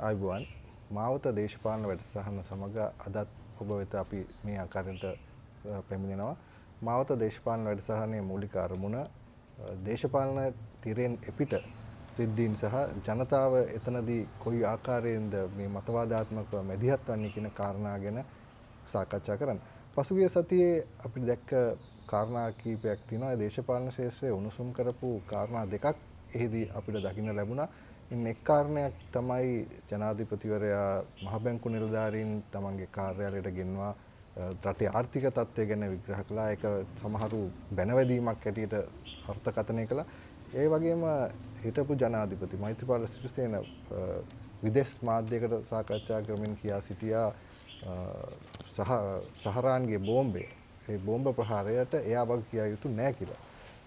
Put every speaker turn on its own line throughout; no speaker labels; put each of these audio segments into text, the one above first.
ආයිබුවන් මාවත දේශපාලන වැඩසටහන සමග අදත් ඔබ වෙත අපි මේ ආකාරයට පැමිණෙනවා. මාවත දේශපාලන වැඩසටහනේ මූලික අරමුණ දේශපාලන තිරෙන් එපිට සිද්ධීන් සහ ජනතාව එතනදී කොයි ආකාරයෙන්ද මේ මතවාදාත්මක මැදිහත් වන්නේ කියන කාරණා ගැන සාකච්ඡා කරන්න. පසුගිය සතියේ අපි දැක්ක කාරණා කීපයක් තියෙනවා. දේශපාලන ශාස්ත්‍රයේ උණුසුම් කරපු කාරණා දෙකක් එහිදී අපිට දකින්න ලැබුණා. ඉන් එක් කාරණයක් තමයි ජනාධිපතිවරයා මහ බැංකු නිලධාරීන් තමන්ගේ කාර්යාලයට ගෙන්වා රටේ ආර්ථික තත්ත්වය ගැන විග්‍රහ කළා. ඒක සමහරු බැනවැදීමක් ඇටියට අර්ථකථනය කළා. ඒ වගේම හිටපු ජනාධිපති මෛත්‍රීපාල සිරිසේන විදේශ මාධ්‍යයකට සාකච්ඡා කරමින් කියා සිටියා සහ සහරාන්ගේ බෝම්බේ ඒ බෝම්බ ප්‍රහාරයට එයා වග කියා යුතු නෑ කියලා.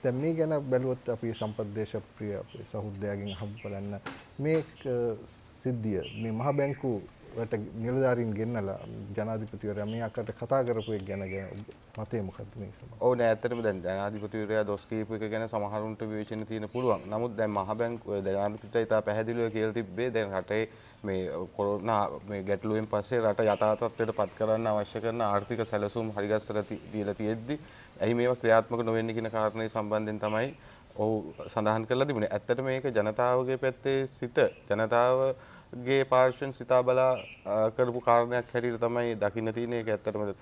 දැන් මේ ගැන බැලුවොත් අපි සම්පත් දේශප්‍රිය සහෘදයාගෙන් අහමු බලන්න. මේ සිද්ධිය මේ මහ බැංකුවට නිලධාරීන් ගෙන්නලා ජනාධිපතිවරයා මේ අකට කතා කරපු එක ගැන මතය මොකක්ද මේ සම.
ඔව් නෑ ඇත්තටම දැන් ජනාධිපතිවරයා දොස් කියපු එක ගැන සමහරුන්ට විවේචන තියෙන පුළුවන්. නමුත් දැන් මහ බැංකුව ජනාධිපතිට ඉතා පැහැදිලිව කියලා තිබ්බේ දැන් රටේ මේ කොරෝනා මේ ගැටලුවෙන් පස්සේ රට යථා තත්ත්වයට පත් කරන්න අවශ්‍ය කරන ආර්ථික සැලසුම් හරිගස්සලා දීලා තියෙද්දි ඇයි මේවා ක්‍රියාත්මක නොවෙන්නේ කියන කාරණේ සම්බන්ධයෙන් තමයි ඔහු සඳහන් කරලා තිබුණේ. ඇත්තට මේක ජනතාවගේ පැත්තේ සිට ජනතාවගේ පාර්ශ්වෙන් සිතා බලා කරපු කාරණයක් හැටියට තමයි දකින්න තියෙන්නේ. ඒක ඇත්තටම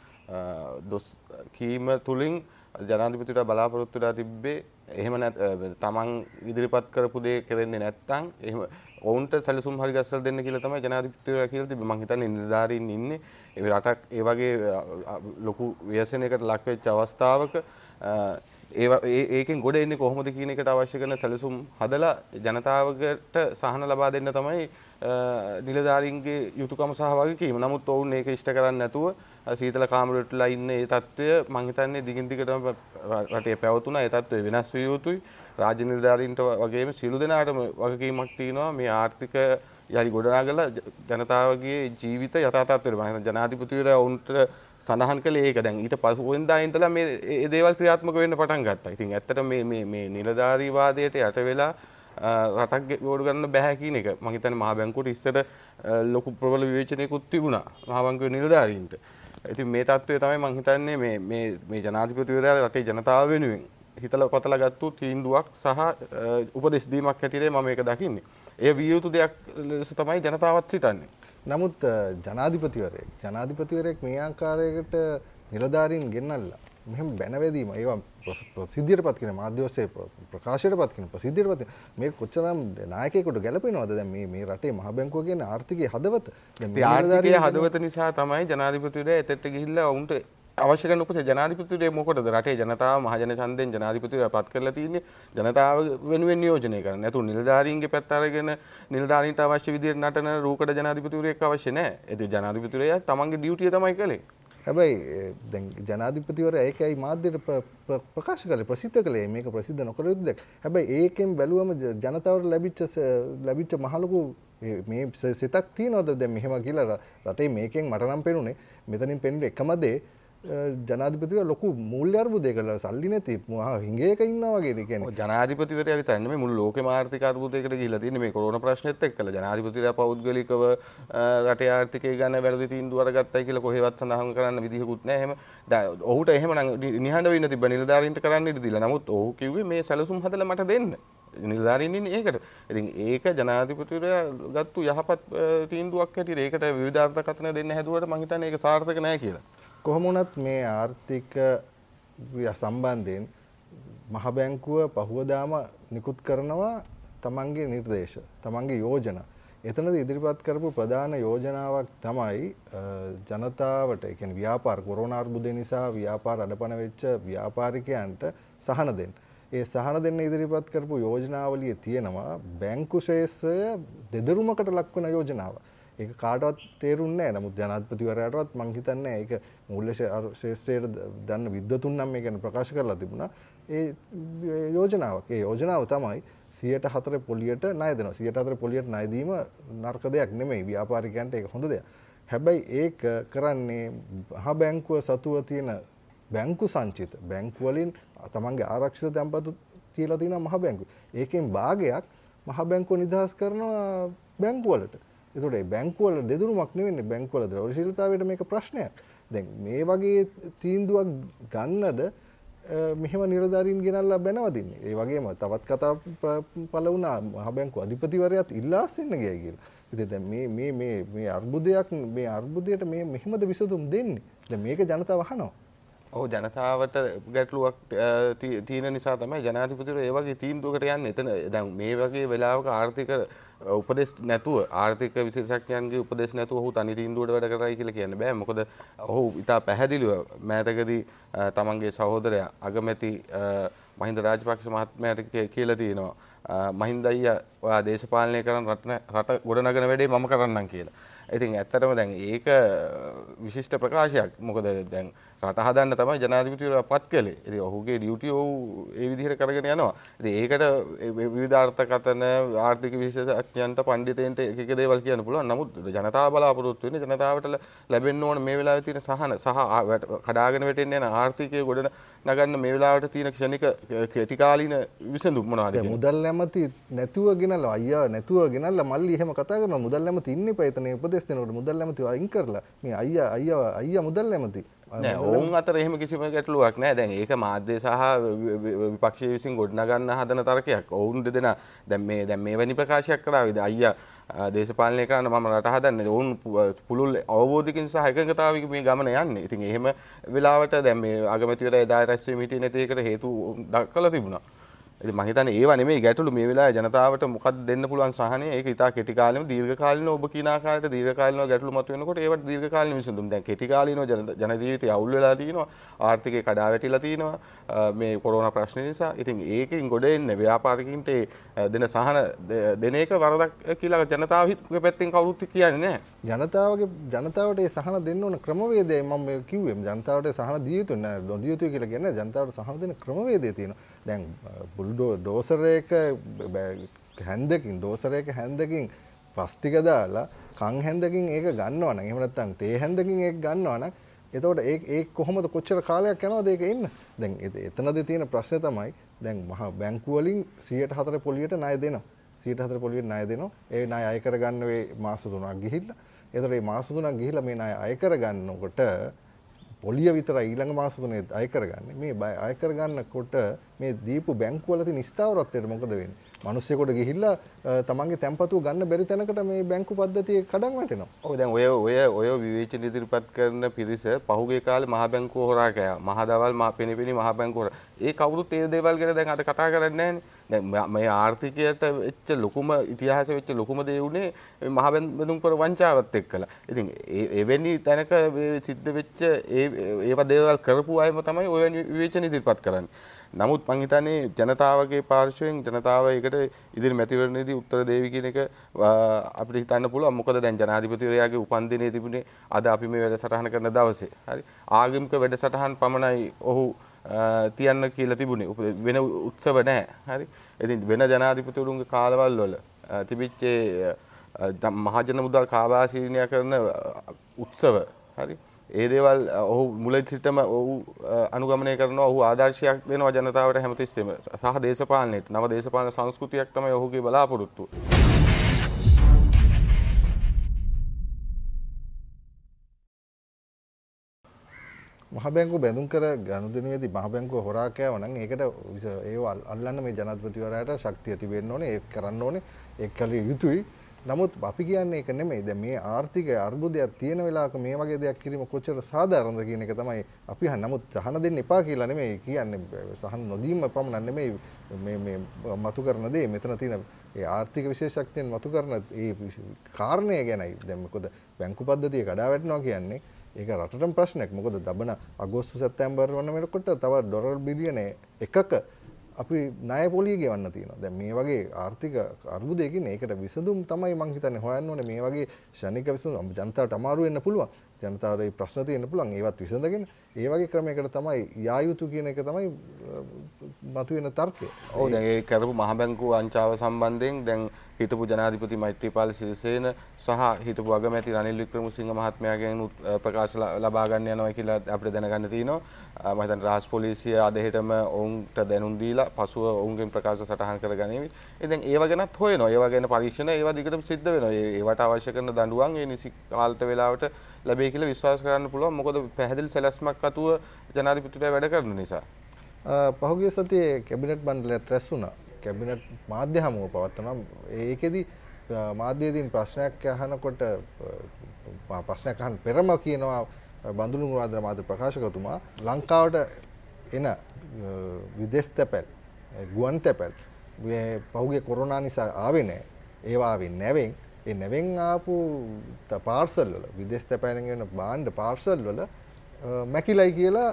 දොස් කීම තුලින් ජනාධිපතිට බලාපොරොත්තු වෙලා තිබ්බේ එහෙම නැත් තමන් ඉදිරිපත් කරපු දේ කරන්නේ නැත්නම් එහෙම ඔවුන්ට සැලසුම් හරි ගස්සලා දෙන්න කියලා තමයි ජනාධිපතිවරයා කියලා තිබ්බේ. මං හිතන්නේ නිලධාරීන් ඉන්නේ ඒ රටක් ඒ වගේ ලොකු ව්‍යසනයකට ලක් වෙච්ච අවස්ථාවක ඒ ඒකෙන් ගොඩ එන්නේ කොහොමද කියන එකට අවශ්‍ය කරන සැලසුම් හදලා ජනතාවකට සහන ලබා දෙන්න තමයි නිලධාරින්ගේ යුතුකම සහවගේ කීම. නමුත් ඔවුන් ඒක ඉෂ්ට කරන්න නැතුව සීතල කාමරටලා ඉන්න ඒ තත්ත්වය මංහිතන්නේ දිගින්දිකටම රටේ පැවතුන ඒතත්ව වෙනස් විය යුතුයි. රාජ නිලධාරීන්ට වගේම සිලු දෙනාටම වගකීමක් තියෙනවා. මේ ආර්ථික යළි ගොඩනාගල ජනතාවගේ ජීවිත යථාතත්වයට මහිත ජනාධිපතිවර ඔවුන්ට සඳහන් කළ ඒක. දැන් ඊට පසුවෙන්දා ඉඳලා මේ දේවල් ක්‍රියාත්මක වෙන්න පටන් ගත්තා. ඉතින් ඇත්තට මේ මේ මේ නිලධාරීවාදයට යට වෙලා රටක් ගොඩ ගන්න බැහැ කියන එක මම හිතන්නේ මහා බැංකුවට ඉස්සර ලොකු ප්‍රබල විවේචනයකුත් තිබුණා මහා බැංකුවේ නිලධාරීන්ට. ඉතින් මේ தත්ත්වය තමයි මම හිතන්නේ මේ මේ මේ ජනාධිපතිවරයා රටේ ජනතාව වෙනුවෙන් හිතලා පතලා ගත්තු තීන්දුවක් සහ උපදෙස් දීමක් හැටියට මම මේක දකින්නේ. එය විය යුතු දෙයක් ලෙස තමයි ජනතාවත් සිතන්නේ.
නමුත් ජනාධිපතිවරයෙක් ජනාධිපතිවරයෙක් මේ ආකාරයකට නිලධාරීන් ගෙන්නල්ලා මෙහෙම බැනවැදීම ඒවා ප්‍රසිද්ධියට පත් කියන මාධ්‍ය ඔස්සේ ප්‍රකාශයට පත් කියන ප්‍රසිද්ධියට පත් මේක කොච්චරම් නායකයෙකුට ගැලපෙනවද දැන් මේ මේ රටේ මහ බැංකුව කියන ආර්ථිකයේ හදවත
ආර්ථිකයේ හදවත නිසා තමයි ජනාධිපතිවරයා එතෙට ගිහිල්ලා උන්ට අවශ්‍ය කරන උපසේ ජනාධිපතිවරයා මොකටද රටේ ජනතාව මහජන ඡන්දයෙන් ජනාධිපතිවරයා පත් කරලා තියෙන්නේ ජනතාව වෙනුවෙන් නියෝජනය කරන්න. නැතු නිලධාරීන්ගේ පැත්ත අරගෙන නිලධාරීන්ට අවශ්‍ය විදිහට නටන රූකඩ ජනාධිපතිවරයෙක් අවශ්‍ය නැහැ. ඒ ජනාධිපතිවරයා තමන්ගේ ඩියුටිය තමයි කළේ.
හැබැයි දැන් ජනාධිපතිවරයා ඒකයි මාධ්‍යයට ප්‍රකාශ කළේ ප්‍රසිද්ධ කළේ මේක ප්‍රසිද්ධ නොකළ යුතු දෙයක්. හැබැයි ඒකෙන් බැලුවම ජනතාවට ලැබිච්ච ලැබිච්ච මහලොකු මේ සිතක් තියනවද දැන් මෙහෙම කියලා රටේ මේකෙන් මට නම් පෙනුනේ මෙතනින් පෙනුනේ එකම දේ ජනාධිපතිව ලොකු මූල්‍ය අර්බුදය කළ. සල්ලි නැති. මහා හිඟයක ඉන්නවා වගේ කියන්නේ.
ජනාධිපතිවරයා විතරයි නෙමෙයි මුළු ලෝකෙම ආර්ථික අර්බුදයකට ගිහිලා තියෙන්නේ මේ කොරෝනා ප්‍රශ්නෙත් එක්කලා. ජනාධිපතිවරයා පෞද්ගලිකව රටේ ආර්ථිකය ගැන වැරදි තීන්දුව අරගත්තයි කියලා කොහෙවත් සඳහන් කරන්න විදිහකුත් නැහැ. එහෙම ඔහුට එහෙම නිහඬ වෙන්න තිබ්බ නිලධාරීන්ට කරන්න ඉඩ දීලා. නමුත් ඔහු කිව්වේ මේ සැලසුම් හදලා මට දෙන්න. නිලධාරීන් ඉන්නේ ඒකට. ඉතින් ඒක ජනාධිපතිවරයා ගත්තු යහපත් තීන්දුවක් හැටියට ඒකට විවිධාර්ථකථන දෙන්න හැදුවට මම හිතන්නේ ඒක සාර්ථක නැහැ කියලා.
කොහොමුණත් මේ ආර්ථික සම්බන්ධයෙන් මහ බැංකුව පහුවදාම නිකුත් කරනවා තමන්ගේ නිර්දේශ තමන්ගේ යෝජන එතනද ඉදිරිපත් කරපු ප්‍රධාන යෝජනාවක් තමයි ජනතාවට එකන ව්‍යාපාර කොරෝනාර්බුදය නිසා ව්‍යාපාර අඩපන වෙච්ච ව්‍යාපාරිකයන්ට සහන දෙන්න. ඒ සහන දෙන්න ඉදිරිපත් කරපු යෝජනාවලිය තියෙනවා බැංකු ශේෂය දෙදරුමකට ලක්වන යෝජනාව. ඒක කාටවත් තේරුන්නේ නැහැ. නමුත් ජනාධිපතිවරයාටවත් මං හිතන්නේ ඒක මූල්‍ය ශේෂ්ත්‍රයට දන්න විද්වතුන් නම් මේක ප්‍රකාශ කරලා තිබුණා. ඒ යෝජනාවක්. ඒ යෝජනාව තමයි 104 පොලියට ණය දෙනවා. 104 පොලියට ණය දීම නරක දෙයක් නෙමෙයි. ව්‍යාපාරිකයන්ට ඒක හොඳ දෙයක්. හැබැයි ඒක කරන්නේ මහ බැංකුව සතුව තියෙන බැංකු සංචිත බැංකු වලින් තමන්ගේ ආරක්ෂිත තැන්පතු තියලා තියෙනවා මහ බැංකුව. ඒකෙන් භාගයක් මහ බැංකුව නිදහස් කරනවා බැංකු වලට. එතකොට බැංකුවල දෙදුරුමක් නෙවෙන්නේ බැංකුවල ද්‍රව්‍යශීලතාවයට මේක ප්‍රශ්නයක්. දැන් මේ වගේ තීන්දුවක් ගන්නද මෙහෙම නිලධාරීන් ගෙනල්ලා බැනවදින්නේ. ඒ වගේම තවත් කතා පළ වුණා මහ බැංකුව අධිපතිවරයාත් ඉල්ලා අස්සෙන්න ගියා කියලා. ඉතින් දැන් මේ මේ මේ මේ අර්බුදයක් මේ අර්බුදයට මේ මෙහෙමද විසඳුම් දෙන්නේ. දැන් මේක ජනතාව අහනවා.
ඔහු ජනතාවට ගැටලුවක් තියෙන නිසා තමයි ජනාධිපතිවරු ඒ වගේ තීන්දුවකට යන්නේ. එතන දැන් මේ වගේ වෙලාවක ආර්ථික උපදෙස් නැතුව ආර්ථික විශේෂඥයන්ගේ උපදෙස් නැතුව ඔහු තනි තීන්දුවට වැඩ කරයි කියලා කියන්න බෑ. මොකද ඔහු ඉතා පැහැදිලිව මෑතකදී තමන්ගේ සහෝදරයා අගමැති මහින්ද රාජපක්ෂ මහත්මයාට කියලා තියෙනවා. මහින්ද අයියා ඔයා දේශපාලනය කරන රට ගොඩනගන වැඩේ මම කරන්නම් කියලා. ඉතින් ඇත්තටම දැන් ඒක විශිෂ්ට ප්‍රකාශයක්. මොකද දැන් රට හදන්න තමයි ජනාධිපතිවරයා පත් කළේ. ඉතින් ඔහුගේ ඩියුටි ඔහු ඒ විදිහට කරගෙන යනවා. ඉතින් ඒකට විවිධ අර්ථකථන ආර්ථික විශේෂඥයන්ට පඬිතෙන්ට එක එක දේවල් කියන්න පුළුවන්. නමුත් ජනතාව බලාපොරොත්තු වෙන්නේ ජනතාවට ලැබෙන්න ඕන මේ වෙලාවේ තියෙන සහන සහ කඩාගෙන වැටෙන්න යන ආර්ථිකය ගොඩ නගන්න මේ වෙලාවට තියෙන ක්ෂණික කෙටි කාලීන විසඳුම් මොනවද?
මුදල් නැමැති නැතුව ගෙනල්ලා අයියා නැතුව ගෙනල්ලා මල්ලි එහෙම කතා කරනවා මුදල් නැමැති ඉන්නේ පයතනේ උපදෙස් දෙනකොට මුදල් නැමැති අයින් කරලා මේ අයියා අයියා අයියා මුදල් නැමැති
නෑ ඔවුන් අතර එහෙම කිසිම ගැටලුවක් නෑ දැන් ඒක මාධ්‍ය සහ විපක්ෂය විසින් ගොඩනගන්න හදන තර්කයක් ඔවුන් දෙදෙනා දැන් මේ දැන් මේ වැනි ප්‍රකාශයක් කළාවිද අයියා දේශපාලනය කරන්න මම රට හදන්නේ ඔවුන් පුළුල් අවබෝධකින් සහ එකඟතාවයක මේ ගමන යන්නේ. ඉතින් එහෙම වෙලාවට දැන් මේ අගමැතිවරයා එදා රැස්වීම හිටියේ නැති එකට හේතු දක්වලා තිබුණා. ඉතින් මම හිතන්නේ ඒවා නෙමෙයි ගැටලු මේ වෙලාවේ ජනතාවට මොකක්ද දෙන්න පුළුවන් සහනය ඒක ඉතා කෙටි කාලෙම දීර්ඝ කාලිනව ඔබ කියන ආකාරයට දීර්ඝ කාලිනව ගැටලු මතුවෙනකොට ඒවට දීර්ඝ කාලින විසඳුම්. දැන් කෙටි කාලිනව ජන ජීවිතය අවුල් වෙලා තිනවා ආර්ථිකය කඩා වැටිලා තිනවා මේ කොරෝනා ප්‍රශ්නේ නිසා. ඉතින් ඒකෙන් ගොඩ එන්න ව්‍යාපාරිකින්ට දෙන සහන දෙන එක වරදක් කියලා ජනතාවගේ පැත්තෙන් කවුරුත් කියන්නේ නැහැ.
ජනතාවගේ ජනතාවට ඒ සහන දෙන්න ඕන ක්‍රමවේදය මම කිව්වේ. ජනතාවට සහන දිය යුතු නෑ නොදිය යුතුයි කියලා කියන්නේ ජනතාවට සහන දෙන ක්‍රමවේදය තියෙනවා. දැන් බුල්ඩෝ ඩෝසරයක හැන්දකින් ඩෝසරයක හැන්දකින් පස්ටික දාලා කං හැන්දකින් ඒක ගන්නවනම් එහෙම නැත්නම් තේ හැන්දකින් ඒක ගන්නවනම් එතකොට ඒ ඒ කොහොමද කොච්චර කාලයක් යනවද ඒක එන්න? දැන් එතනදී තියෙන ප්‍රශ්නේ තමයි දැන් මහා බැංකු වලින් 104 පොලියට ණය දෙනවා. 104 පොලියට ණය දෙනවා. ඒ ණය අය කරගන්න වේ මාස 3ක් ගිහිල්ලා. එතකොට මේ මාස 3ක් ගිහිල්ලා මේ ණය අය කරගන්නකොට පොලිය විතරයි ඊළඟ මාස තුනේ අය කරගන්නේ. මේ අය කරගන්නකොට මේ දීපු බැංකුවල තියෙන ස්ථාවරත්වයට මොකද වෙන්නේ? මිනිස්සෙකුට ගිහිල්ලා තමන්ගේ තැන්පතුව ගන්න බැරි තැනකට මේ බැංකු පද්ධතිය කඩන් වැටෙනවා.
ඔව් දැන් ඔය ඔය ඔය විවේචන ඉදිරිපත් කරන පිරිස පහුගිය කාලේ මහ බැංකුව හොරා කෑවා. මහ දවල් මහ පෙනිපෙනි මහ බැංකුව හොරා. ඒ කවුරුත් ඒ දේවල් ගැන දැන් අද කතා කරන්නේ නැහැනේ. දැන් මේ ආර්ථිකයට වෙච්ච ලොකුම ඉතිහාසෙ වෙච්ච ලොකුම දේ උනේ මහ බැඳුම් කර වංචාවත් එක්කලා. ඉතින් එවැනි තැනක සිද්ධ වෙච්ච ඒ ඒවා දේවල් කරපු අයම තමයි ඔය විවේචන ඉදිරිපත් කරන්නේ. නමුත් මං හිතන්නේ ජනතාවගේ පාර්ශවයෙන් ජනතාව ඒකට ඉදිරි මැතිවරණයේදී උත්තර දෙවි කියන එක අපිට හිතන්න පුළුවන්. මොකද දැන් ජනාධිපතිවරයාගේ උපන්දිනයේ තිබුණේ අද අපි මේ වැඩසටහන කරන දවසේ. හරි. ආගමික වැඩසටහන් පමණයි ඔහු තියන්න කියලා තිබුණේ. වෙන උත්සව නැහැ. හරි. ඉතින් වෙන ජනාධිපතිවරුන්ගේ කාලවල වල තිබිච්ච මහජන මුදල් කාබාසීනය කරන උත්සව හරි. ඒ දේවල් ඔහු මුල සිටම ඔහු අනුගමනය කරනවා ඔහු ආදර්ශයක් දෙනවා ජනතාවට හැමතිස්සෙම සහ දේශපාලනයට නව දේශපාලන සංස්කෘතියක් තමයි ඔහුගේ බලාපොරොත්තුව.
මහ බැංකුව බැඳුම් කර ගනුදෙනුවේදී මහ බැංකුව හොරා කෑව නම් ඒකට ඒව අල්ලන්න මේ ජනාධිපතිවරයාට ශක්තිය තිබෙන්න ඕනේ ඒක කරන්න ඕනේ ඒක කළ යුතුයි. නමුත් අපි කියන්නේ ඒක නෙමෙයි. දැන් මේ ආර්ථික අර්බුදයක් තියෙන වෙලාවක මේ වගේ දෙයක් කිරීම කොච්චර සාධාරණද කියන එක තමයි අපි අහන්නේ. නමුත් සහන දෙන්න එපා කියලා නෙමෙයි කියන්නේ. සහන නොදීම පමණක් නෙමෙයි මේ මේ මතු කරන දේ. මෙතන තියෙන ඒ ආර්ථික විශේෂඥයන් මතු කරන ඒ කාරණය ගැනයි. දැන් මොකද බැංකු පද්ධතිය කඩා වැටෙනවා කියන්නේ ඒක රටටම ප්‍රශ්නයක්. මොකද දබන අගෝස්තු සැප්තැම්බර් වන වෙනකොට තව ඩොලර් බිලියන එකක අපි ණය පොලිය ගෙවන්න තියෙනවා. දැන් මේ වගේ ආර්ථික අර්බුදයකින් ඒකට විසඳුම් තමයි මම හිතන්නේ හොයන්න ඕනේ. මේ වගේ ශනික විසඳුම් ජනතාවට අමාරු වෙන්න පුළුවන්. ජනතාවට මේ ප්‍රශ්න තියෙන්න පුළුවන්. ඒවත් විසඳගෙන ඒ වගේ ක්‍රමයකට තමයි යා යුතු කියන එක තමයි මතුවෙන තර්කය.
ඔව් දැන් ඒ කරපු මහ බැංකුව අංචාව සම්බන්ධයෙන් දැන් හිටපු ජනාධිපති මෛත්‍රීපාල සිරිසේන සහ හිටපු අගමැති රනිල් වික්‍රමසිංහ මහත්මයාගෙන් ප්‍රකාශ ලබා ගන්න යනවා කියලා අපිට දැනගන්න තියෙනවා. මම හිතන්නේ රාජ් පොලිසිය අද හෙටම ඔවුන්ට දැනුම් දීලා පසුව ඔවුන්ගෙන් ප්‍රකාශ සටහන් කරගනිමි. ඉතින් ඒව ගැනත් හොයනවා. ඒව ගැන පරීක්ෂණ ඒව දිගටම සිද්ධ වෙනවා. ඒවට අවශ්‍ය කරන දඬුවම් ඒ නිසි කාලට වෙලාවට ලැබෙයි කියලා විශ්වාස කරන්න පුළුවන්. මොකද පැහැදිලි සැලැස්මක් අතුව ජනාධිපතිතුමා වැඩ කරන නිසා.
පහුගිය සතියේ කැබිනට් මණ්ඩලයක් රැස් වුණා. කැබිනට් මාධ්‍ය හමුව පවත්වනවා. ඒකෙදි මාධ්‍යයේදීන් ප්‍රශ්නයක් අහනකොට ප්‍රශ්නයක් අහන්න පෙරම කියනවා බඳුරු මුරාදර මාධ්‍ය ප්‍රකාශකතුමා ලංකාවට එන විදේශ තැපැල් ගුවන් තැපැල් මේ පහුගිය කොරෝනා නිසා ආවේ නැහැ. ඒවා ආවේ නැවෙන් ඒ නැවෙන් ආපු පාර්සල් වල විදේශ තැපැලෙන් එන භාණ්ඩ පාර්සල් වල මැකිලයි කියලා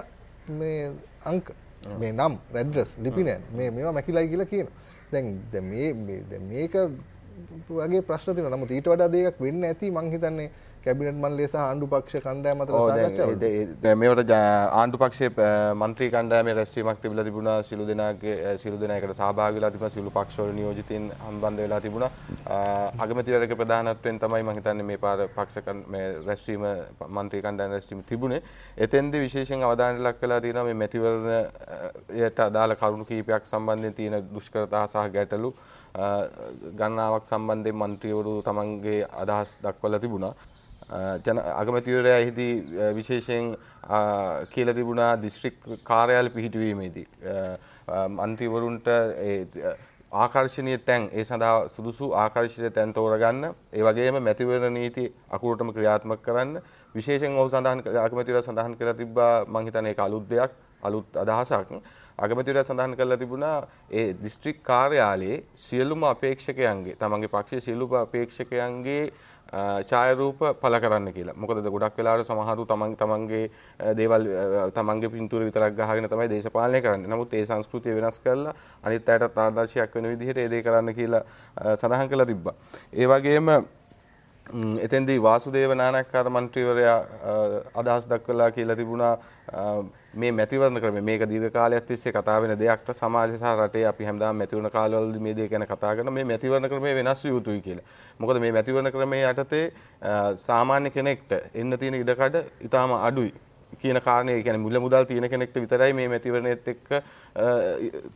මේ අංක මේ නම් රෙඩ්‍රස් ලිපිනෑ මේ මේවා මැකිලයි කියලා කියන දැන් මේ මේක වගේ ප්‍රශ්න තින නමුත් ඊට වඩා දෙයක් වෙන්න ඇති මංහිතන්නේ කැබිනට මන් ලෙස ආණ්ඩු පක්ෂ කණ්ඩෑ මත
මේට ආණ්ඩු පක්ෂේ මන්ත්‍රී කණ්ඩෑම රැස්වීමක් තිබල තිබුණ සිලු දෙනාගේ සිලු දෙනයකට සභාගලා තිබ සිලු පක්ෂවල නියෝජතින් හම්බන්ධ වෙලා තිබුණ. අගමතිරක ප්‍රධානත්වෙන් තමයි මහිතන්න මේ පාර පක්ෂ රැස්වීම මන්ත්‍රී කණ්ඩෑන් රැස්වීම තිබුණේ. එතන්ද විශේෂෙන් අවධාන ලක් කලා තියෙන මේ මැතිවරණයට අදාළ කරුණු කීපයක් සම්බන්ධය තියෙන දුෂ්කරතා සහ ගැටලු ගන්නාවක් සම්බන්ධය මන්ත්‍රීවරු තමන්ගේ අදහස් දක්වල තිබුණා. ජන අගමැතිවරයා එහිදී විශේෂයෙන් කියලා තිබුණා දිස්ත්‍රික් කාර්යාල පිහිටුවීමේදී. මන්ත්‍රීවරුන්ට ආකර්ශනීය තැන් ඒ සඳහා සුදුසු ආකර්ශනීය තැන් තෝරගන්න ඒ වගේම මැතිවරණ නීති අකුරටම ක්‍රියාත්මක කරන්න විශේෂයෙන් ඔහු සඳහන් අගමැතිවරයා සඳහන් කරලා තිබ්බා මම හිතන්නේ ඒක අලුත් දෙයක් අලුත් අදහසක්. අගමැතිවරයා සඳහන් කරලා තිබුණා ඒ දිස්ත්‍රික් කාර්යාලයේ සියලුම අපේක්ෂකයන්ගේ තමන්ගේ පක්ෂයේ සියලුම අපේක්ෂකයන්ගේ ඡායාරූප පළ කරන්න කියලා. මොකද ගොඩක් වෙලාවට සමහරු තමන් තමන්ගේ දේවල් තමන්ගේ පින්තූර විතරක් ගහගෙන තමයි දේශපාලනය කරන්නේ. නමුත් ඒ සංස්කෘතිය වෙනස් කරලා අනිත් අයටත් ආදර්ශයක් වෙන විදිහට ඒ දේ කරන්න කියලා සඳහන් කරලා තිබ්බා. ඒ වගේම එතෙන්දී වාසුදේව නානක්කාර මන්ත්‍රීවරයා අදහස් දක්වලා කියලා තිබුණා මේ මැතිවරණ ක්‍රමය මේක දීර්ඝ කාලයක් තිස්සේ කතා වෙන දෙයක්ට සමාජය සහ රටේ අපි හැමදාම මැතිවරණ කාලවලදී මේ දේ ගැන කතා කරන මේ මැතිවරණ ක්‍රමය වෙනස් විය යුතුයි කියලා. මොකද මේ මැතිවරණ ක්‍රමයේ යටතේ සාමාන්‍ය කෙනෙක්ට එන්න තියෙන ඉඩකඩ ඊටාම අඩුයි. කියන කාරණේ කියන්නේ මුල මුදල් තියෙන කෙනෙක්ට විතරයි මේ මැතිවරණයත් එක්ක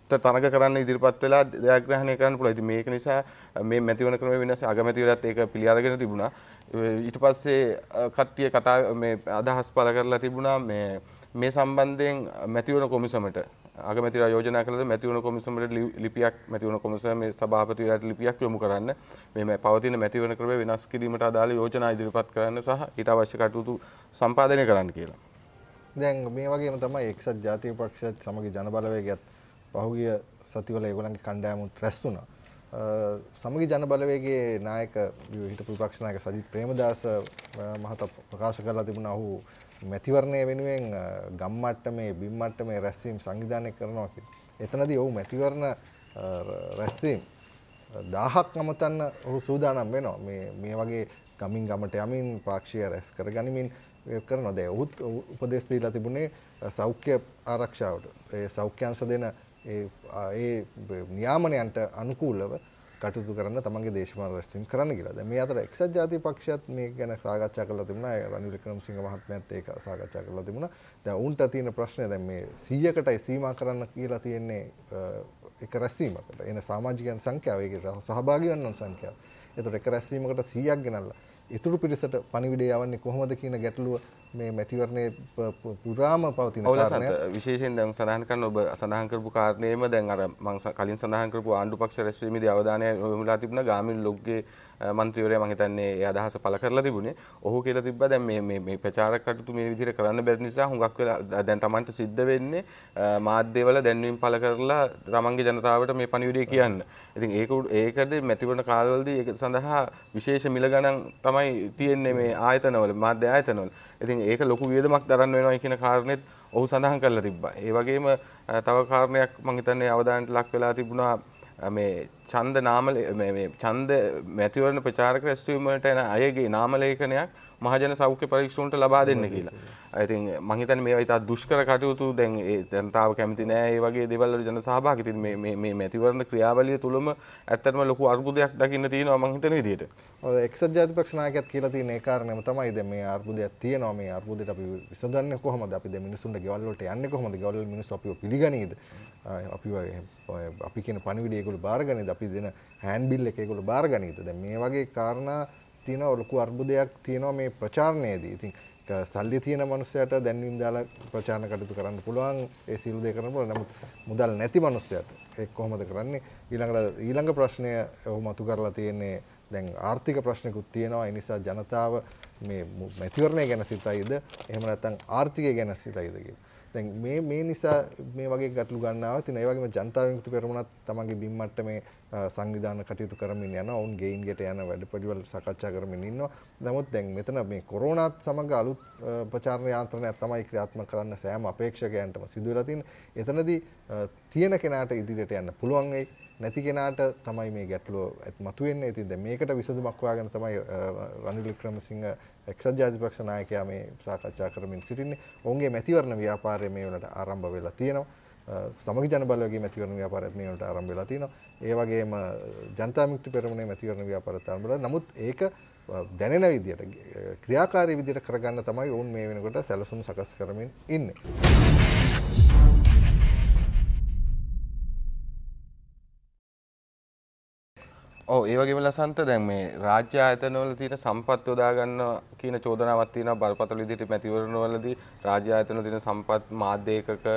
තරඟ කරන්න ඉදිරිපත් වෙලා ජයග්‍රහණය කරන්න පුළුවන්. ඉතින් මේක නිසා මේ මැතිවරණ ක්‍රමය වෙනස් අගමැතිවරයාත් ඒක පිළි අරගෙන තිබුණා. ඊට පස්සේ කට්ටිය කතා මේ අදහස් පළ කරලා තිබුණා මේ මේ සම්බන්ධයෙන් මැතිවරණ කොමිසමට අගමැතිවරයා යෝජනා කළද මැතිවරණ කොමිසමට ලිපියක් මැතිවරණ කොමිසම මේ සභාපතිවරයාට ලිපියක් යොමු කරන්න මේ පවතින මැතිවරණ ක්‍රමය වෙනස් කිරීමට අදාළ යෝජනා ඉදිරිපත් කරන්න සහ ඊට අවශ්‍ය කටයුතු සම්පාදනය කරන්න කියලා.
දැන් මේ වගේම තමයි එක්සත් ජාතික පක්ෂයත් සමග ජනබලවේගයත් පහුගිය සතිවල ඒගොල්ලන්ගේ කණ්ඩායමුත් රැස් වුණා. සමගි ජනබලවේගයේ නායක හිටපු විපක්ෂ නායක සජිත් ප්‍රේමදාස මහතා ප්‍රකාශ කරලා තිබුණා ඔහු මැතිවරණය වෙනුවෙන් ගම් මට්ටමේ බිම් මට්ටමේ රැස්වීම් සංවිධානය කරනවා කියලා. එතනදී ඔහු මැතිවරණ රැස්වීම් 1000ක් නමතන්න ඔහු සූදානම් වෙනවා. මේ මේ වගේ ගමින් ගමට යමින් පාක්ෂිය රැස් කරගනිමින් කරනවා. දැන් ඔහුත් උපදෙස් දීලා තිබුණේ සෞඛ්‍ය ආරක්ෂාවට. ඒ සෞඛ්‍යංශ දෙන ඒ ඒ නියාමනයන්ට අනුකූලව කටයුතු කරන්න තමන්ගේ දේශපාලන රැස්වීම් කරන්න කියලා. දැන් මේ අතර එක්සත් ජාතික පක්ෂයත් මේ ගැන සාකච්ඡා කරලා තිබුණා. රනිල් වික්‍රමසිංහ මහත්මයාත් ඒක සාකච්ඡා කරලා තිබුණා. දැන් උන්ට තියෙන ප්‍රශ්නේ දැන් මේ 100කටයි සීමා කරන්න කියලා තියෙන්නේ එක රැස්වීමකට. එන සමාජිකයන් සංඛ්‍යාව ඒකේ සහභාගී වන්නන් සංඛ්‍යාව. ඒතකොට එක රැස්වීමකට 100ක් ගෙනල්ලා ඉතුරු පිරිසට පණිවිඩය යවන්නේ කොහොමද කියන ගැටලුව මේ මැතිවරණයේ පුරාම පවතින
කාරණයක්. විශේෂයෙන් දැන් සඳහන් කරන ඔබ සඳහන් කරපු කාරණේම දැන් අර මම කලින් සඳහන් කරපු ආණ්ඩු පක්ෂ රැස්වීමේදී අවධානය යොමුලා තිබුණා ගාමිණී ලොග්ගේ මන්ත්‍රීවරයා මම හිතන්නේ ඒ අදහස පළ කරලා තිබුණේ. ඔහු කියලා තිබ්බා දැන් මේ මේ මේ ප්‍රචාරක කටයුතු මේ විදිහට කරන්න බැරි නිසා හුඟක් වෙලා දැන් Tamanට සිද්ධ වෙන්නේ මාධ්‍යවල දැන්වීම් පළ කරලා තමන්ගේ ජනතාවට මේ පණිවිඩය කියන්න. ඉතින් ඒක ඒකද මැතිවරණ කාලවලදී ඒක සඳහා විශේෂ මිල ගණන් තමයි තියෙන්නේ මේ ආයතනවල මාධ්‍ය ආයතනවල. ඉතින් ඒක ලොකු වියදමක් දරන්න වෙනවා කියන කාරණෙත් ඔහු සඳහන් කරලා තිබ්බා. ඒ වගේම තව කාරණයක් මම හිතන්නේ අවධානයට ලක් වෙලා තිබුණා මේ ඡන්ද නාම මේ ඡන්ද මැතිවරණ ප්‍රචාරක රැස්වීම වලට එන අයගේ නාම ලේඛනයක් මහජන සෞඛ්‍ය පරීක්ෂණට ලබා දෙන්න කියලා. ඉතින් මං හිතන්නේ මේවා ඉතා දුෂ්කර කටයුතු. දැන් ඒ ජනතාව කැමති නෑ ඒ වගේ දේවල් වල ජන සහභාගී. ඉතින් මේ මේ මේ මැතිවරණ ක්‍රියාවලිය තුලම ඇත්තටම ලොකු අර්බුදයක් දකින්න තියෙනවා මං හිතන විදිහට.
ඔය එක්සත් ජාතිපක්ෂ නායකයත් කියලා තියෙන ඒ කාරණේම තමයි දැන් මේ අර්බුදයක් තියෙනවා. මේ අර්බුදයට අපි විසඳන්නේ කොහොමද? අපි දැන් මිනිසුන්ට ගෙවල් වලට යන්නේ කොහොමද? ගෙවල් වල මිනිස්සු අපිව පිළිගනීද? අපිව අපි කියන පණිවිඩය ඒගොල්ලෝ බාරගනීද අපි දෙන හෑන්ඩ් බිල් එක ඒගොල්ලෝ බාරගනීද දැන් මේ වගේ කාරණා තියෙනවා ලොකු අර්බුදයක් තියෙනවා මේ ප්‍රචාරණයේදී. ඉතින් සල්ලි තියෙන මනුස්සයට දැන්වීම් දාලා ප්‍රචාරණ කටයුතු කරන්න පුළුවන් ඒ සියලු දේ කරන්න පුළුවන්. නමුත් මුදල් නැති මනුස්සයට ඒක කොහොමද කරන්නේ? ඊළඟට ඊළඟ ප්‍රශ්නය ඔහු මතු කරලා තියෙන්නේ දැන් ආර්ථික ප්‍රශ්නකුත් තියෙනවා. ඒ නිසා ජනතාව මේ මැතිවරණය ගැන සිතයිද? එහෙම නැත්නම් ආර්ථිකය ගැන සිතයිද කියලා. දැන් මේ මේ නිසා මේ වගේ ගැටලු ගන්නවා. ඉතින් ඒ වගේම ජනතා විමුක්ති පෙරමුණත් තමන්ගේ බිම් මට්ටමේ සංවිධාන කටයුතු කරමින් යනවා. ඔවුන් ගේයින් ගෙට යන වැඩපිළිවෙල සාකච්ඡා කරමින් ඉන්නවා. නමුත් දැන් මෙතන මේ කොරෝනාත් සමග අලුත් ප්‍රචාරණ යාන්ත්‍රණයක් තමයි ක්‍රියාත්මක කරන්න සෑම අපේක්ෂකයන්ටම සිදු වෙලා තියෙන්නේ. එතනදී තියෙන කෙනාට ඉදිරියට යන්න පුළුවන් වෙයි. නැති කෙනාට තමයි මේ ගැටලුව මතුවෙන්නේ. ඉතින් දැන් මේකට විසඳුමක් හොයාගෙන තමයි රනිල් වික්‍රමසිංහ එක්සත් ජාතිපක්ෂ නායකයා මේ සාකච්ඡා කරමින් සිටින්නේ. ඔවුන්ගේ මැතිවරණ ව්‍යාපාරය මේ වලට ආරම්භ වෙලා තියෙනවා. සමගි ජන බලවේගයේ මැතිවරණ ව්‍යාපාරයත් මේ වලට ආරම්භ වෙලා තියෙනවා. ඒ වගේම ජනතා විමුක්ති පෙරමුණේ මැතිවරණ ව්‍යාපාරයත් ආරම්භ වෙලා. නමුත් ඒක දැනෙන විදියට ක්‍රියාකාරී විදියට කරගන්න තමයි ඔවුන් මේ වෙනකොට සැලසුම් සකස් කරමින් ඉන්නේ.
ඔව් ඒ වගේම ලසන්ත දැන් මේ රාජ්‍ය ආයතනවල තියෙන සම්පත් යොදා ගන්න කියන චෝදනාවක් තියෙනවා බරපතල විදිහට මැතිවරණවලදී රාජ්‍ය ආයතනවල තියෙන සම්පත් මාධ්‍ය ඒකක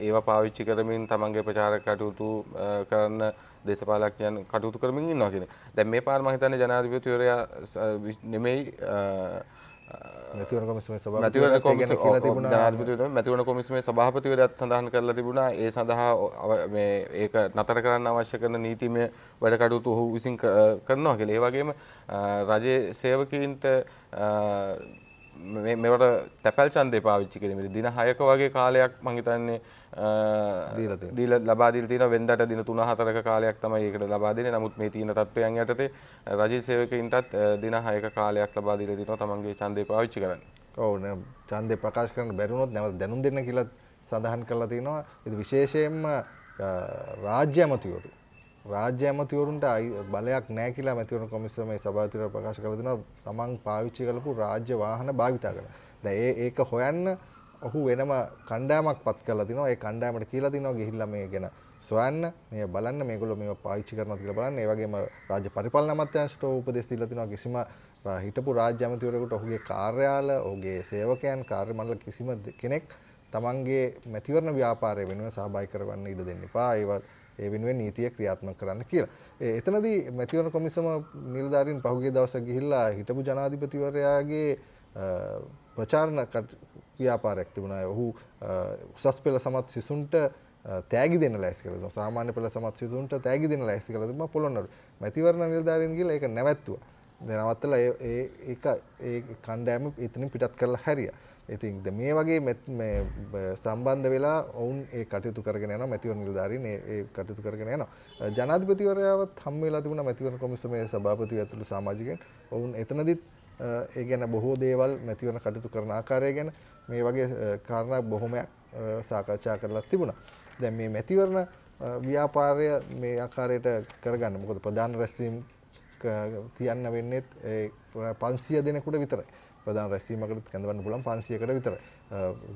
ඒවා පාවිච්චි කරමින් තමන්ගේ ප්‍රචාරක කටයුතු කරන්න දේශපාලඥයන් කටයුතු කරමින් ඉන්නවා කියන. දැන් මේ පාර මම හිතන්නේ ජනාධිපතිවරයා නෙමෙයි
මැතිවරණ කොමිසමේ සභාපතිවරයා
මැතිවරණ කොමිසමේ සභාපතිවරයාත් සඳහන් කරලා තිබුණා ඒ සඳහා මේ ඒක නතර කරන්න අවශ්‍ය කරන නීතිමය වැඩ කටයුතු ඔහු විසින් කරනවා කියලා. ඒ වගේම රජයේ සේවකීන්ට මේවට තැපැල් ඡන්දේ පාවිච්චි කිරීමේදී දින 6ක වගේ කාලයක් මම හිතන්නේ දීලා ලබා දීලා තියෙනවා වෙන්දට දින 3-4ක කාලයක් තමයි ඒකට ලබා දෙන්නේ. නමුත් මේ තියෙන තත්ත්වයන් යටතේ රජයේ සේවකයින්ටත් දින 6ක කාලයක් ලබා දීලා තියෙනවා තමන්ගේ ඡන්දේ පාවිච්චි කරන්න.
ඔව් නේ ඡන්දේ ප්‍රකාශ කරන්න බැරි වුණොත් නැවත දැනුම් දෙන්න කියලා සඳහන් කරලා තිනවා. ඒක විශේෂයෙන්ම රාජ්‍ය ඇමතිවරු රාජ්‍ය ඇමතිවරුන්ට බලයක් නැහැ කියලා මැතිවරණ කොමිසමේ සභාපතිවරයා ප්‍රකාශ කරලා තිනවා. තමන් පාවිච්චි කරපු රාජ්‍ය වාහන භාවිතා කරලා. දැන් ඒක හොයන්න ඔහු වෙනම කණ්ඩායමක් පත් කරලා තිනවා. ඒ කණ්ඩායමට කියලා තිනවා ගිහිල්ලා මේ ගැන සොයන්න මේ බලන්න මේගොල්ලෝ මේව පාවිච්චි කරනවා කියලා බලන්න. ඒ වගේම රාජ්‍ය පරිපාලන අමාත්‍යාංශයට උපදෙස් දීලා තිනවා කිසිම හිටපු රාජ්‍ය ඇමතිවරයෙකුට ඔහුගේ කාර්යාල, ඔහුගේ සේවකයන්, කාර්ය මණ්ඩල කිසිම කෙනෙක් තමන්ගේ මැතිවරණ ව්‍යාපාරය වෙනුවෙන් සහභාගී කරවන්න ඉඩ දෙන්න එපා. ඒවා ඒ වෙනුවෙන් නීතිය ක්‍රියාත්මක කරන්න කියලා. එතනදී මැතිවරණ කොමිසම නිලධාරීන් පහුගිය දවසක් ගිහිල්ලා හිටපු ජනාධිපතිවරයාගේ ප්‍රචාරණ ව්‍යාපාරයක් තිබුණා. ඔහු උසස් පෙළ සමත් සිසුන්ට තෑගි දෙන්න ලෑස්ති කළා. දෙනවා. සාමාන්‍ය පෙළ සමත් සිසුන්ට තෑගි දෙන්න ලෑස්ති කළා තිබුණා පොළොන්නරු. මැතිවරණ නිලධාරීන් ගිහලා ඒක නැවැත්තුවා. නවත්තලා ඒ ඒක ඒ කණ්ඩායම එතනින් පිටත් කරලා හැරියා. ඉතින් මේ වගේ සම්බන්ධ වෙලා ඔවුන් ඒ කටයුතු කරගෙන යනවා මැතිවරණ නිලධාරීන් ඒ කටයුතු කරගෙන යනවා. ජනාධිපතිවරයාවත් හම් වෙලා තිබුණා මැතිවරණ කොමිසමේ සභාපති ඇතුළු සමාජිකයන්. ඔවුන් එතනදිත් ඒ ගැන බොහෝ දේවල් මැතිවරණ කටයුතු කරන ආකාරය ගැන මේ වගේ කාරණා බොහොමයක් සාකච්ඡා කරලා තිබුණා. දැන් මේ මැතිවරණ ව්‍යාපාරය මේ ආකාරයට කරගන්න මොකද ප්‍රධාන රැස්වීම් තියන්න වෙන්නේත් ඒ 500 දෙනෙකුට විතරයි. ප්‍රධාන රැස්වීමකට කැඳවන්න පුළුවන් 500කට විතරයි.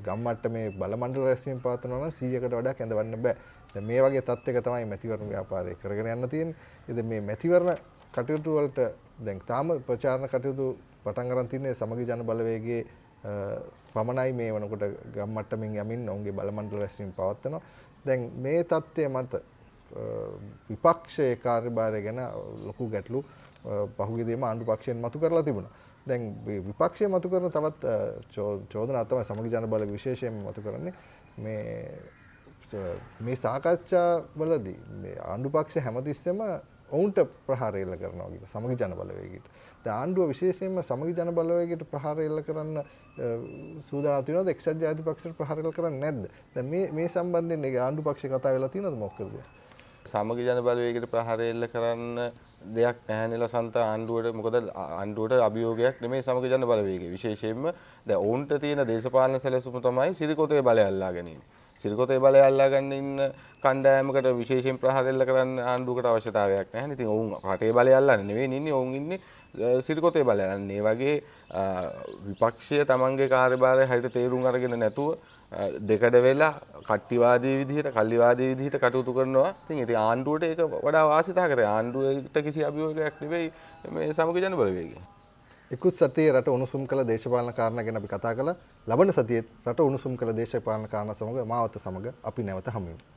ගම් මට්ටමේ බල මණ්ඩල රැස්වීම පවත්වනවා නම් 100කට වඩා කැඳවන්න බෑ. දැන් මේ වගේ තත්ත්වයක තමයි මැතිවරණ ව්‍යාපාරය කරගෙන යන්න තියෙන්නේ. ඉතින් මේ මැතිවරණ කටයුතු වලට දැන් තාම ප්‍රචාරණ කටයුතු පටන් අරන් තින්නේ සමගි ජන බලවේගයේ පමණයි මේ වනකොට ගම් මට්ටමින් යමින් ඔවුන්ගේ බල මණ්ඩල රැස්වීම පවත්වනවා. දැන් මේ தත්ත්වය මත විපක්ෂයේ කාර්යභාරය ගැන ලොකු ගැටලු පහුගිය දේම ආණ්ඩු පක්ෂයෙන් මතු කරලා තිබුණා. දැන් විපක්ෂය මතු කරන තවත් චෝදනා තමයි සමගි ජන බලවේග විශේෂයෙන් මතු කරන්නේ මේ මේ සාකච්ඡා වලදී මේ ආණ්ඩු පක්ෂ හැමතිස්සෙම ඔවුන්ට ප්‍රහාර එල්ල කරනවා කියලා සමගි ජන බලවේගයට. දැන් ආණ්ඩුව විශේෂයෙන්ම සමගි ජන බලවේගයට ප්‍රහාර එල්ල කරන්න සූදානම් තියෙනවද එක්සත් ජාතික පක්ෂයට ප්‍රහාර එල්ල කරන්නේ නැද්ද? දැන් මේ මේ සම්බන්ධයෙන් ආණ්ඩු පක්ෂේ කතා වෙලා තියෙනවද මොකද?
සමග ජන බලවේගයට ප්‍රහාරය එල්ල කරන්න දෙයක් නැහැ නේ ලසන්ත ආණ්ඩුවට මොකද ආණ්ඩුවට අභියෝගයක් නෙමෙයි සමග ජන බලවේගය විශේෂයෙන්ම දැන් ඔවුන්ට තියෙන දේශපාලන සැලසුම තමයි සිරිකොතේ බලය අල්ලා ගැනීම. සිරිකොතේ බලය අල්ලා ගන්න ඉන්න කණ්ඩායමකට විශේෂයෙන් ප්‍රහාර එල්ල කරන්න ආණ්ඩුවකට අවශ්‍යතාවයක් නැහැ. ඉතින් ඔවුන් රටේ බලය අල්ලන්නේ නෙවෙයි ඉන්නේ ඔවුන් ඉන්නේ සිරිකොතේ බලය. අන්න ඒ වගේ විපක්ෂය තමන්ගේ කාර්යභාරය හරියට තේරුම් අරගෙන නැතුව දෙකඩ වෙලා කට්ටිවාදී විදිහට කල්ලිවාදී විදිහට කටයුතු කරනවා. ඉතින් ඉතින් ආණ්ඩුවට ඒක වඩා වාසිතාවකට ආණ්ඩුවට කිසි අභියෝගයක් නෙවෙයි මේ සමග ජන බලවේගය.
ඉකුත් සතියේ රට උණුසුම් කළ දේශපාලන කාරණා ගැන අපි කතා කළා. ලබන සතියේ රට උණුසුම් කළ දේශපාලන කාරණා සමග මාවත සමග අපි නැවත හමු වෙමු.